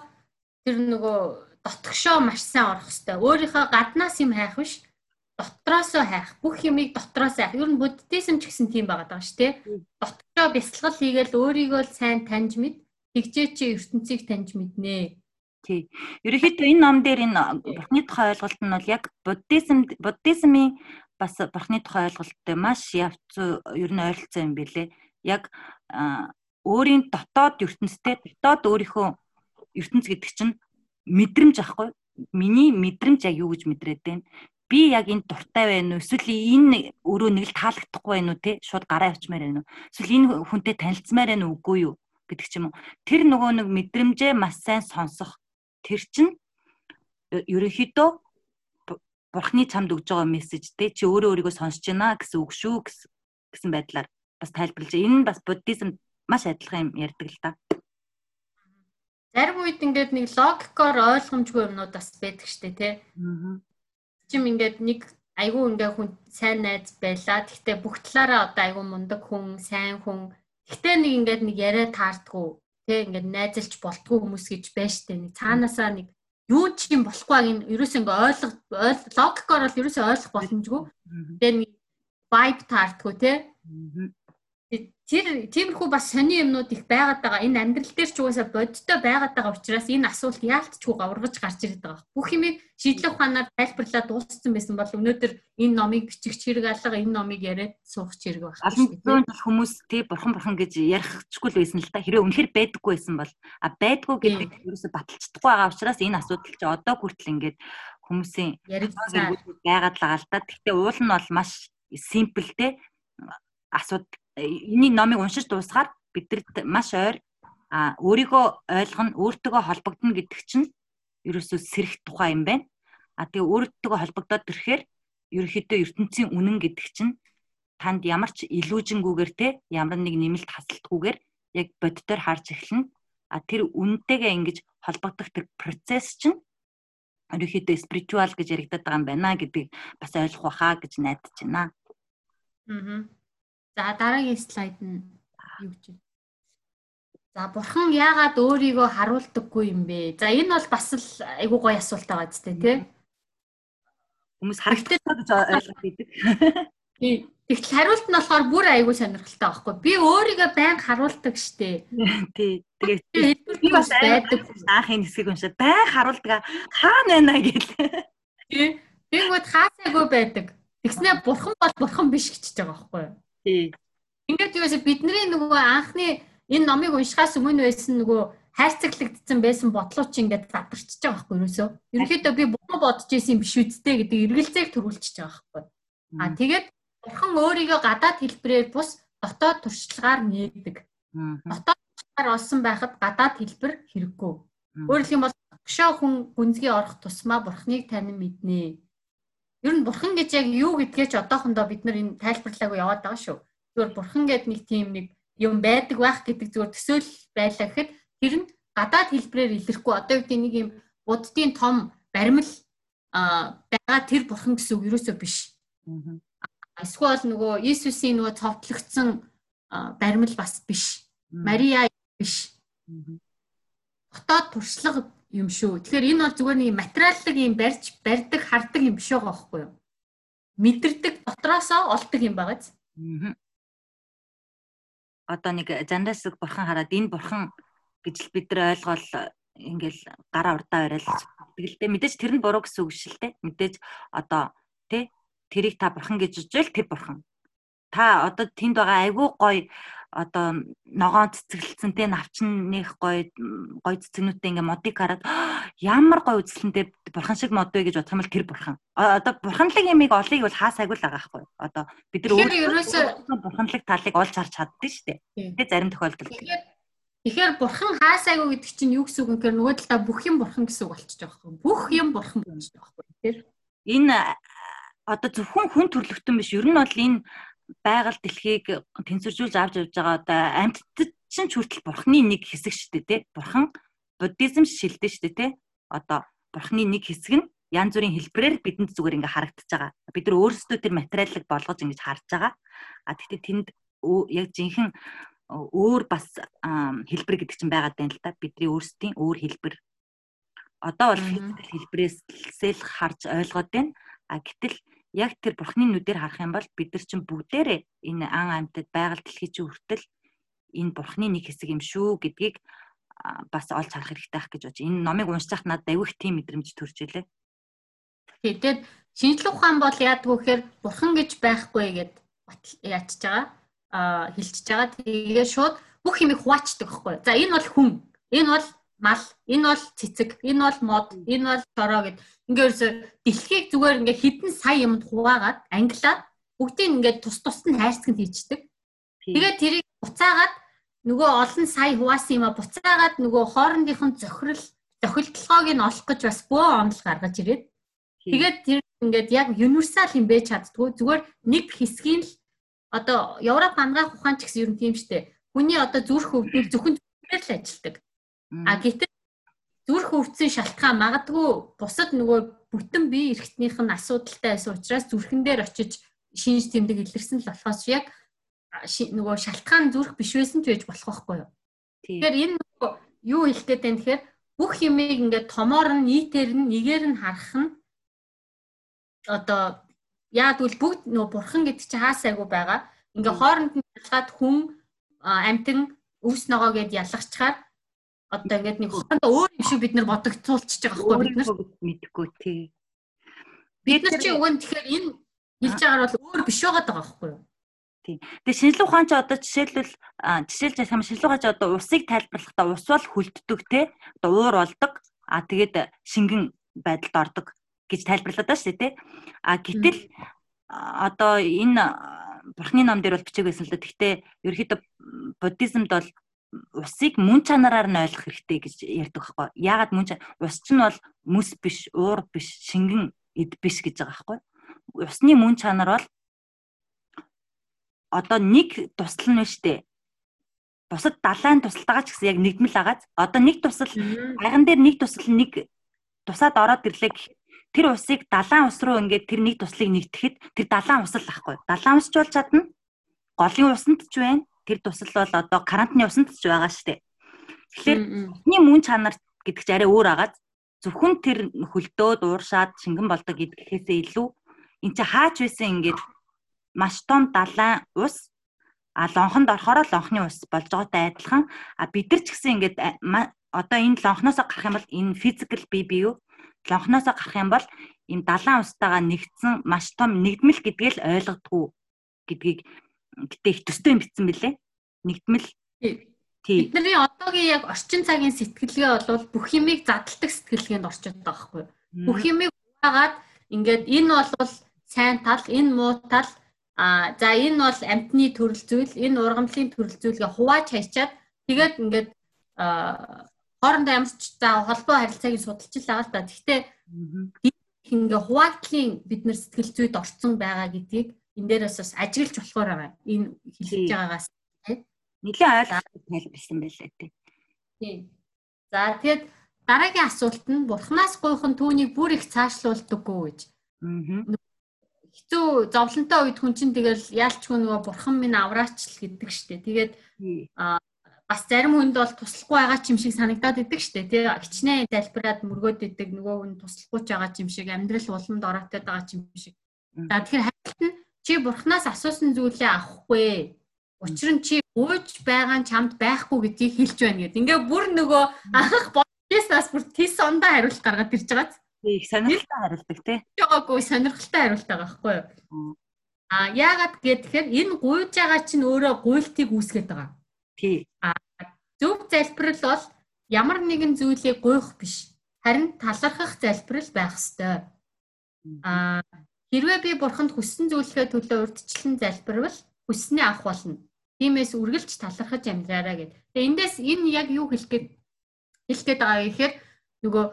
тэр нөгөө дотгошоо маш сайн орох хэвээр. Өөрийнхөө гаднаас юм хайх биш дотроосоо хайх. Бүх юмыг дотроос хайх. Ер нь буддизм ч гэсэн тийм байгаа даа шүү дээ. Дотгошоо бясалгал хийгээл өөрийгөө сайн таньж мэд, тэгжээ чи ертөнцийг таньж мэднэ Тий. Ерөнхийдөө энэ ном дээр энэ бурхны тухай ойлголт нь бол яг буддизм буддизмын бас бурхны тухай ойлголттой маш явц ер нь ойролцоо юм билэ. Яг өөрийн дотоод ертөнцтэй дотоод өөрийнхөө ертөнц гэдэг чинь мэдрэмж ахгүй. Миний мэдрэмж яг юу гэж мэдрээд байна? Би яг энэ дуртай байна уу эсвэл энэ өөрөө нэг л таалагдахгүй байна уу те шууд гараа авчмаар байна уу эсвэл энэ хүнтэй танилцмаар байна уу үгүй юу гэдэг ч юм уу. Тэр нөгөө нэг мэдрэмжээ маш сайн сонсох. Тэр чинь ерөнхийдөө бурхны чамд өгж байгаа мессеж те чи өөрөө өөрийгөө сонсож байна гэсэн үг шүү гэсэн байдлаар бас тайлбарлаж. Энэ нь бас буддизм маш адилхан юм ярьдаг л та. Зарим үед ингээд нэг логикоор ойлгомжгүй юмнууд бас байдаг штэ тий. Аа. Чим ингээд нэг айгүй ингээ хүн сайн найз байлаа. Гэхдээ бүх талаараа одоо айгүй мундаг хүн, сайн хүн. Гэхдээ нэг ингээд нэг яриа таардгүй. Тэ ингээд найзалж болтгүй хүмүүс гэж байж штэ. Нэг цаанаасаа нэг юу ч юм болохгүй аг энэ ерөөсөө ингээ ойлго логикоор бол ерөөсөө ойлгох боломжгүй. Тэгээ нэг vibe таардгүй тий. Тэр тиймэрхүү бас сони юмнууд их байгаад байгаа. Энэ амьдрал дээр ч угаасаа бодиттой байгаад байгаа учраас энэ асуулт яалтчгүй гавргаж гарч ирээд байгаа. Бүх юмыг шийдлэх ухаанаар тайлбарлаад дууссан байсан бол өнөөдөр энэ номыг бичих хэрэг алга энэ номыг яриад суух хэрэг байна. Олон зүйл хүмүүс тий бурхан бурхан гэж ярихчгүй л байсан л та. Хэрэг үнэхээр байдаггүй байсан бол а байдгүй гэдэг ерөөсө баталцдаггүй байгаа учраас энэ асуудал чи одоо хүртэл ингээд хүмүүсийн яригдсан байгаад л байгаа л та. Гэхдээ уул нь бол маш симпл те асуудал энийг номыг уншиж дуусгаар бидэрт маш ойр а өөрийгөө ойлгоно, өөртөөгөө холбогдно гэдэг чинь ерөөсөө сэрэх тухай юм байна. А тэгээ өөртөөгөө холбогдоод ирэхээр ерөөхдөө ертөнцийн үнэн гэдэг чинь танд ямар ч илүүжингүүгээр те ямар нэг нэмэлт хасалтгүйгээр яг боддоор харж эхэлнэ. А тэр үнэнтэйгээ ингэж холбогдох тэр процесс чинь ерөөхдөө спиритуал гэж яригдаад байгаа юм байна гэдгийг бас ойлгох байхаа гэж найдаж байна. Аа. За дараагийн слайд нь юу гэж За бурхан яагаад өөрийгөө харуулдаггүй юм бэ? За энэ бол бас л айгүй гоё асуулт байгаа ч тийм хүмүүс харагддаг гэж ойлгож байдаг. Тий. Тэгтэл хариулт нь болохоор бүр айгүй сонирхолтой байхгүй. Би өөрийгөө байн харуулдаг штэ. Тий. Тэгээд би бас байдаг аахын хэсгийг уншаад байн харуулдаг. Хаана байна гэл. Тий. Тэнгүүд хаасайгүй байдаг. Тэгснэ бурхан бол бурхан биш гэж байгаа байхгүй юу? Ингээд юусе бидний нөгөө анхны энэ номыг уншихаас өмнө байсан нөгөө хайрцаглагдсан байсан бодлоо чи ингээд задарчж байгаа байхгүй юусоо. Ерөнхийдөө би буруу бодож исэн биш үсттэй гэдэг эргэлзээг төрүүлчихэж байгаа байхгүй. А тэгээд бурхан өөрийгөө гадаад хэлбэрээр бус дотоод туршлагаар нээдэг. Дотоод туршлагаар олсон байхад гадаад хэлбэр хэрэггүй. Өөрөөр хэлбэл өгшөө хүн гүнзгий орох тусмаа бурхныг танин мэднэ. Ер нь бурхан гэж яг юу гэдгээ ч одоохондоо бид нар энэ тайлбарлаагүй яваад байгаа шүү. Зүгээр бурхан гэдэг нэг тийм нэг юм байдаг байх гэдэг зүгээр төсөөл байлаа гэхэд тэр нь гадаад хэлбэрээр илэрхгүй одоо гэдэг нэг юм буддийн том баримл байгаа тэр бурхан гэсэн үг ерөөсөө биш. Эсвэл нөгөө Иесусийн нөгөө цовдлогдсон баримл бас биш. Мария биш. Дотоод туршлага юм шүү. Тэгэхээр энэ бол зүгээр нэг материаллык юм барьж барьдаг, хардаг юм биш байгаа байхгүй юу? Мэдэрдэг дотроосоо олдог юм байгаа ч. Одоо нэг зандаас бурхан хараад энэ бурхан гэж л бид нар ойлгоол ингээл гараа урдаа барайл тэгэл тэ мэдээж тэр нь буруу гэсэн үг шил тэ мэдээж одоо тэ тэрийг та бурхан гэж үзвэл тэр бурхан та одоо тэнд байгаа айгүй гоё одоо ногоон цэцэглэлсэн те навчнных гоё гоё цэцэгнүүдтэй ингээ модыг хараад ямар гоё үзэлэнтэй бурхан шиг мод вэ гэж бодох юм бол тэр бурхан. Одоо бурханлаг ямиг олыг бол хаасаагүй л байгаа байхгүй. Одоо бид нар өөрөө бурханлаг талыг олж харж чаддсан шүү дээ. Тэгээ зарим тохиолдолд. Тэгэхээр бурхан хаасаагүй гэдэг чинь юу гэсэн үг юм гэхээр нөгөө талаа бүх юм бурхан гэсэн үг болчихж байгаа байхгүй. Бүх юм бурхан болчихж байгаа байхгүй. Тэгэхээр энэ одоо зөвхөн хүн төрлөختөн биш. Ер нь бол энэ байгаль дэлхийг тэнцвэржүүлж авч явж байгаа одоо амьтдад чинь ч хүртэл бурхны нэг хэсэг шүү дээ тий. Бурхан буддизм шилдэж шүү дээ тий. Одоо бурхны нэг хэсэг нь янз бүрийн хэлбэрээр бидэнд зүгээр ингээ харагдаж байгаа. Бид нар өөрсдөө тэр материалыг болгож ингэж харж байгаа. А тэгтээ тэнд яг жинхэнэ өөр бас хэлбэр гэдэг чинь байгаад байна л да. Бидний өөрсдийн өөр хэлбэр. Одоо бол физикал хэлбэрээс л харж ойлгоод байна. А гэтэл яг тэр бурхны нүдээр харах юм бол бид нар чинь бүгдээрээ энэ ан амьтад байгаль дэлхий чинь хүртэл энэ бурхны нэг хэсэг юм шүү гэдгийг бас олж харах хэрэгтэй байх гэж бодож. Энэ номыг уншиж хахад надад их тийм мэдрэмж төрж илээ. Тэгээд шинжлэх ухаан бол яадгүй гэхээр бурхан гэж байхгүй гэд яачж байгаа. Аа хэлчихэж байгаа. Тэгээ шууд бүх юмыг хуваачдаг байхгүй. За энэ бол хүн. Энэ бол мал, энэ бол цэцэг, энэ бол мод, энэ бол чороо гэд. Ингээд дэлхийг зүгээр ингээд хідэн сая юмд хуваагаад англиад бүгдийг ингээд тус тусд нь хайрцаг нь хийчдэг. Тэгээд тэрийг буцаагаад нөгөө олон сая хуваасан юм а буцаагаад нөгөө хоорондынх нь зохирол зохилтолгоог нь олох гэж бас бөө онол гаргаж ирээд. Тэгээд тэр ингээд яг универсал юм байж чаддгүй. Зүгээр нэг хэсгийн л одоо Европ хангаах ухаан ч гэсэн ер нь тийм штэ. Хүний одоо зүрх өвдөл зөвхөн зүгээр л ажилдаг а гэтэл зүрх өвдсөн шалтгаан магадгүй бусад нөгөө бүтэн бие эрхтнийх нь асуудалтай байсан учраас зүрхэн дээр очиж шинж тэмдэг илэрсэн л болохоос яг нөгөө шалтгаан зүрх биш байсан ч байж болох байхгүй юу. Тэгэхээр энэ нөгөө юу хэлэх гээд байна тэгэхээр бүх юмыг ингээд томоор нь нийтээр нь нэгээр нь харах нь одоо яа тэгвэл бүгд нөгөө бурхан гэдэг чинь хаасайгүй байгаа. Ингээ хооронд нь ялгаад хүн амтэн өвс ногоо гэд ялгачаар одоо ингээд нэг хоорондоо өөр юм шиг бид нар бодогцуулчихж байгаа байхгүй бид нар мэдхгүй тий. Бид нар чи өгөн тэгэхээр энэ хэлж байгаагаар бол өөр биш байгаа даа байхгүй юу? Тийм. Тэгээ шинжилгээ ухаан ч одоо жишээлбэл жишээлж ясам шинжилгээ ухаан ч одоо усыг тайлбарлахдаа ус бол хүлддэг те. Одоо уур болдог. А тэгээд шингэн байдалд ордог гэж тайлбарлаад байна шүү дээ те. А гэтэл одоо энэ бурхны ном дээр бол бичиг байсан л да. Гэхдээ ерөөхдөө буддизмд бол усыг мөн чанараар нь ойлгох хэрэгтэй гэж ярьдаг байхгүй. Яагаад мөн ус чинь бол мэс биш, уур биш, шингэн эд биш гэж байгаа байхгүй. Усны мөн чанар бол одоо нэг тусал нь штэ. Бусад далайн тусалтайгаа ч гэсэн яг нэгдмэл агааз. Одоо нэг тусал хайган дээр нэг тусал нэг тусаад ороод ирлээ тэр усыг далайн ус руу ингээд тэр нэг туслыг нэгтгэхэд тэр далайн ус л ахгүй. Далайн ус ч болж чадна. Голын усанд ч байна тэр тусал бол одоо карантины усанд ч байгаа штэ. Тэгэхээр бидний мөн чанар гэдэг чинь арай өөр агаад зөвхөн тэр хөлдөөд ууршаад шингэн болдог гэдгээсээ илүү эн чинь хаач байсан ингээд маш том далайн ус а лонхонд орохоор лонхны ус болж байгаатай адилхан. А бид нар ч гэсэн ингээд одоо энэ лонхноос гарах юм бол энэ физикал бие бие юу лонхноос гарах юм бол ийм далайн устайгаа нэгдсэн маш том нэгдмэл гэдгээл ойлгодгоо гэдгийг гэтээ их төстэй юм битсэн бэлээ. Нэгдмэл тий. Бидний одоогийн яг орчин цагийн сэтгэлгээ бол бүх юмыг задалдаг сэтгэлгээнд орчод байгаа байхгүй юу? Бүх юмыг угаагаад ингээд энэ бол сайн тал, энэ муу тал а за энэ бол амтны төрөл зүйл, энэ ургамлын төрөл зүйлгээ хувааж хайчаад тэгээд ингээд хоорондоо ямар ч за холбоо харилцааг судалж л байгаа л да. Гэхдээ ингээ хуваагдлын бид нар сэтгэл зүйд орцсон байгаа гэдгийг энэ дээрээс бас ажиглаж болохоор байгаа. Энэ хэлж байгаагаас тийм нэлээд ойлгох тайлбарлсан байлаа тийм. Тийм. За тэгэд дараагийн асуулт нь бурхнаас гуйхан түүнийг бүр их цаашлуулдаггүй гэж. Аа. Хэцүү зовлонтой үед хүн чинь тэгэл яалчгүй нөгөө бурхан минь авраач л гэдэг штеп. Тэгээд аа бас зарим хүнд бол туслахгүй байгаа ч юм шиг санагдаад идэг штэ тий хичнээн залбираад мөргөөд идэг нөгөө хүн туслахгүй ч байгаа ч юм шиг амьдрал уламд ороотой байгаа ч юм шиг за тэгэхээр хайлт нь чи бурхнаас асуусан зүйлээ авахгүй. Учир нь чи ууж байгаа нь чамд байхгүй гэдгийг хэлж байна гэдэг ингээ бүр нөгөө анх бодсоос бүр тис ондоо хариулт гаргаад ирж байгаа их сонирхолтой хариулдаг тий Жогоогүй сонирхолтой хариулт байгаа байхгүй юу? А яагаад гэхээр энэ гуйж байгаа чинь өөрөө гуйлтыг үүсгэж байгаа. Тий. А зөв залбирал бол ямар нэгэн зүйлийг гуйх биш. Харин талархах залбирал байх ёстой. А хэрвээ би бурханд хүссэн зүйлхээ төлөө урдчлан залбирвал хүссний авах болно. Тиймээс үргэлж талархаж амьдраарай гэд. Тэгээ эндээс энэ яг юу хэлэх гээд хэлэх гээд байгаа гэхээр нөгөө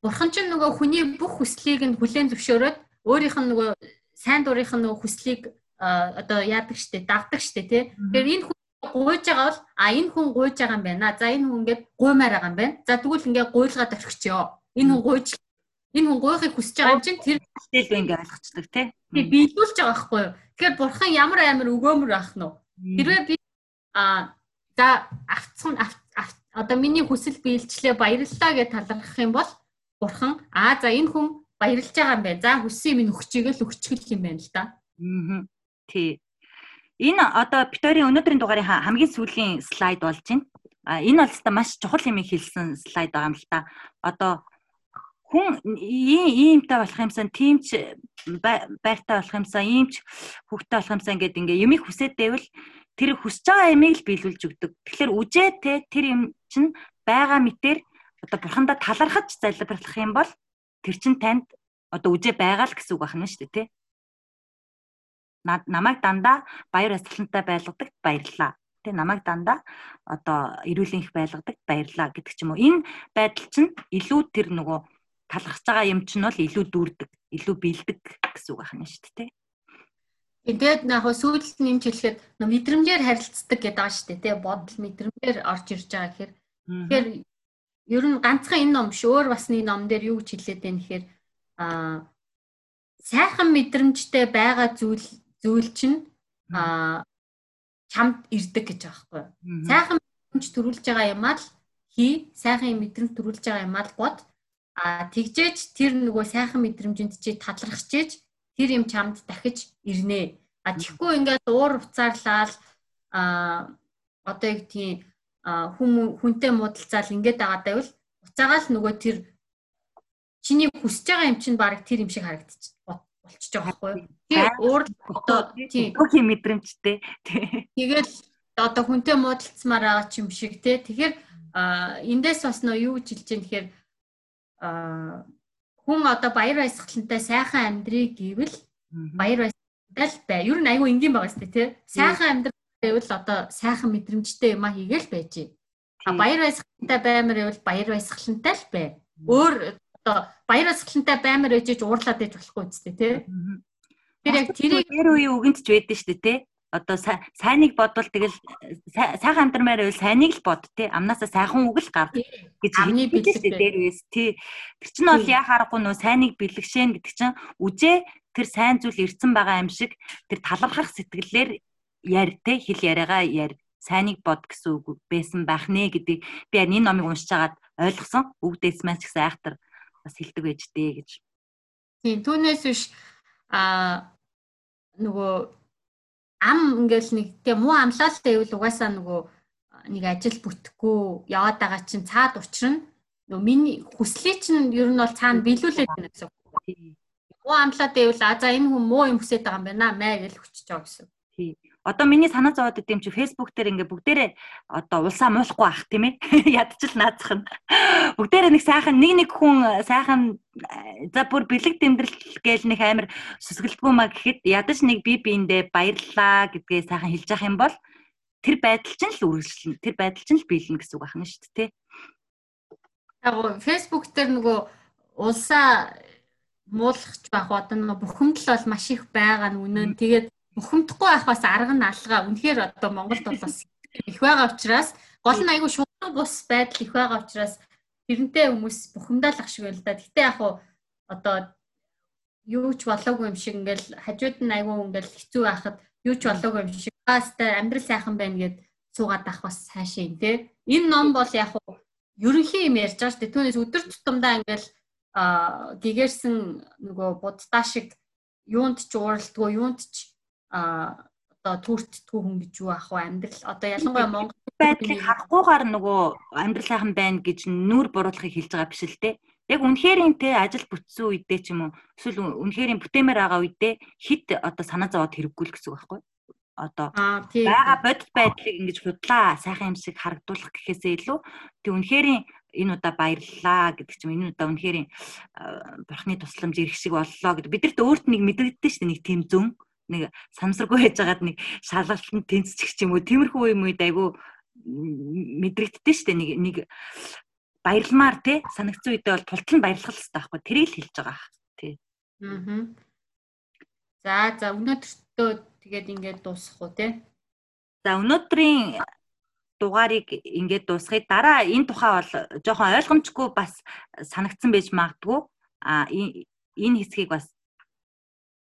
бурхан ч нөгөө хүний бүх хүслийг нь хүлээн зөвшөөрөөд өөрийнх нь нөгөө сайн дурынх нь нөгөө хүслийг одоо яадаг штэ дагдаг штэ тий. Тэгэхээр энэ гуйж байгаа бол а энэ хүн гуйж байгаа юм байна. За энэ хүн ингээд гуймаар байгаа юм байна. За тэгвэл ингээд гуйлгаад орхичё. Энэ хүн гуйж энэ хүн гуйхыг хүсэж байгаа юм чинь тэр хэлбэл ингээд ойлгочдөг тий. Тэг биелүүлж байгаа байхгүй юу? Тэгэхээр бурхан ямар амар өгөөмөр ах нь вэ? Хэрвээ би а за авцсан одоо миний хүсэл биелжлээ баярлалаа гэж талархах юм бол бурхан а за энэ хүн баярлж байгаа юм байна. За хүссэн юм өгчөөгөл өгчихөл юм байна л да. Аа. Тий. Энэ одоо Питорийн өнөөдрийн дугаарын хамгийн сүүлийн слайд болж байна. А энэ бол хэвээр маш чухал юм хэлсэн слайд байгаа юм л та. Одоо хүн ийм иймтэй болох юмсан тиймч байртай болох юмсан иймч хөвгтэй болох юмсан гэдэг ингээ юмыг хүсээд байвал тэр хүсэж байгаа ямиг л биелүүлж өгдөг. Тэгэхээр үжээ те тэр юм чинь байгаа мэтэр одоо бурхандаа талархаж залбирлах юм бол тэр чин танд одоо үжээ байгаа л гэсэн үг байна шүү дээ те намайг дандаа баяр ёслолтой байлгадаг баярлаа. Тэ намайг дандаа одоо эрүүлийн их байлгадаг баярлаа гэдэг ч юм уу. Энэ байдал чинь илүү тэр нөгөө талархаж байгаа юм чинь бол илүү дүүрдэг, илүү бэлдэг гэсэн үг байна шүү дээ. Тэгээд яг сүйдэлт нэмж хэлэхэд мэдрэмжээр харилцдаг гэдэг байгаа шүү дээ. Тэ бодол мэдрэмжээр орж ирж байгаа гэхээр тэгэхээр ер нь ганцхан энэ ном биш өөр бас нэг ном дээр юу гэж хэлээд байна гэхээр аа сайхан мэдрэмжтэй байгаа зүйл зүйл чинь аа чамд ирдэг гэж байгаа байхгүй. Сайхан мэдрэмж төрүүлж байгаа юмаа л хий, сайхан мэдрэмж төрүүлж байгаа юмаа л бод. А тэгжээч тэр нөгөө сайхан мэдрэмжинд чи талархчихэж тэр юм чамд дахиж ирнэ. А тэгэхгүй ингээд уур уцаарлал а одоо яг тийм хүм хүнтэй муудалцаал ингээд байгаа байвал уцаагаал нөгөө тэр чиний хүсэж байгаа юм чинь баг тэр юм шиг харагдчих болчихж байгаа байхгүй? Тий уур одоо тий өөхий мэдрэмжтэй. Тэгэл одоо хүнтэй муудалцмаар байгаа ч юм шиг тий. Тэгэхээр эндээс бас нөө юу хэлж байгаа тэгэхээр хүн одоо баяр баясгалантай сайхан амьдрыг гэвэл баяр баясгалантай л бай. Ер нь айгүй энгийн байгаа сте тий. Сайхан амьдрал байвал одоо сайхан мэдрэмжтэй юм а хийгээл байж. А баяр баясгалантай баймар байвал баяр баясгалантай л бай. Өөр одоо баяр баясгалантай баймар ээжж уурлаад ээж болохгүй үстэй тий. Тэр яг тэрийг тэр үеийн үгэнд ч байдсан шүү дээ тий одоо сайныг бодвол тэгэл сайхан амтармаар байвал сайныг л бод тий. Амнаасаа сайхан үг л гар гэж амны бэлэг дээр үес тий. Тэр чинь бол яа харахгүй нөө сайныг бэлэгшэн гэдэг чинь үжээ тэр сайн зүйл ирсэн байгаа юм шиг тэр талархах сэтгэлээр яар тий. Хэл яриагаа яар сайныг бод гэсэн үг байсан байх нэ гэдэг. Би энэ номыг уншиж агаад ойлгосон үгдээс маань ч гэсэн айхтар бас хэлдэг байж дээ гэж. Тийм түүнээс биш а нөгөө ам ингээл нэг тэгээ муу амлалтай байвал угаасаа нөгөө нэг ажил бүтэхгүй яваад байгаа чинь цаад учрна нөгөө миний хүслийг чинь ер нь бол цаана биелүүлээд байна гэсэн үг. Муу амлаатай байвал а за энэ хүн муу юм хүсэж байгаа юм байна мэ гэж хүчиж байгаа гэсэн. Тий. Одоо миний санаа зовоод идэм чи фэйсбુક дээр ингээ бүгдээрээ одоо улсаа муулахгүй ах тийм ээ. Ядчил наацах нь. Бүгдээрээ нэг сайхан нэг нэг хүн сайхан за бүр бэлэг тэмдэглэл гээл нэг амар сүсгэлтгүй маа гэхэд ядаж нэг би биэндээ баярлаа гэдгээ сайхан хэлж явах юм бол тэр байдал чинь л үргэлжлэнэ. Тэр байдал чинь л биелнэ гэсэн үг байна шүү дээ, тий. Яг фэйсбુક дээр нөгөө улсаа муулахч байх одоо нөгөө бухимдал бол маш их байгаа нь үнэн. Тэгээд бухимдахгүй байх бас арга нь алгаа. Үнэхээр одоо Монголд бол бас их байгаа учраас гол нь айгүй шударга бус байдал их байгаа учраас тэрнтэй хүмүүс бухимдаалах шиг байл да. Гэтэ яг уу одоо юу ч болоогүй юм шиг ингээл хажууд нь айгүй ингээл хэцүү байхад юу ч болоогүй юм шиг бастай амьдрал сайхан байна гэд суугаад ах бас цаашаа юм те. Энэ ном бол яг уу ерөнхий юм ярьж байгаа шүү дээ. Түүнээс өдөр тутамдаа ингээл гэгэрсэн нөгөө буддаа шиг юунд ч ууралдгүй юунд ч а одоо төртдгүү хүн гэж юу ах вэ? Амьдрал одоо ялангуяа Монгол байдлыг харахгүйгээр нөгөө амьдрал сайхан байна гэж нүур буруулахыг хэлж байгаа биш л те. Яг үнэхэрийн те ажил бүтсэн үедээ ч юм уу эсвэл үнэхэрийн бүтээмээр байгаа үедээ хит одоо санаа зовоод хэрэггүй л гэсэн үг байхгүй одоо байгаа бодит байдлыг ингэж худлаа сайхан юм шиг харагдуулах гэхээсээ илүү тэг үнэхэрийн энэ удаа баярлалаа гэдэг чинь энэ удаа үнэхэрийн бурхны тусламж ирэх шиг боллоо гэдэг. Бидэрт өөрт нэг мэдэгддэг шүү дээ нэг тийм зүүн нэг самсаргүй байж байгаад нэг шалгалтанд тэнцчих ч юм уу тиймэрхүү юм үед айгүй мэдрэгддэж штэ нэг нэг баярламаар те санагцсан үедээ бол тултал нь баярлах хэрэгтэй байхгүй тэрийг л хэлж байгаа тий. Аа. За за өнөөдөртөө тэгээд ингээд дуусах уу те. За өнөөдрийн дугаарыг ингээд дуусгая. Дараа энэ тухай бол жоохон ойлгомжгүй бас санагдсан байж магадгүй. А энэ хэсгийг бас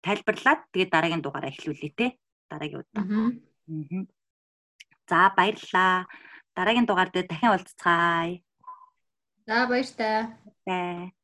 тайлбарлаад тэгээд дараагийн дугаараа эхлүүлээ те. Дараагийн удаа. Аа. За баярлалаа. Дараагийн дугаар дээр дахин уулзцгаая. За баяр таа. Баяр.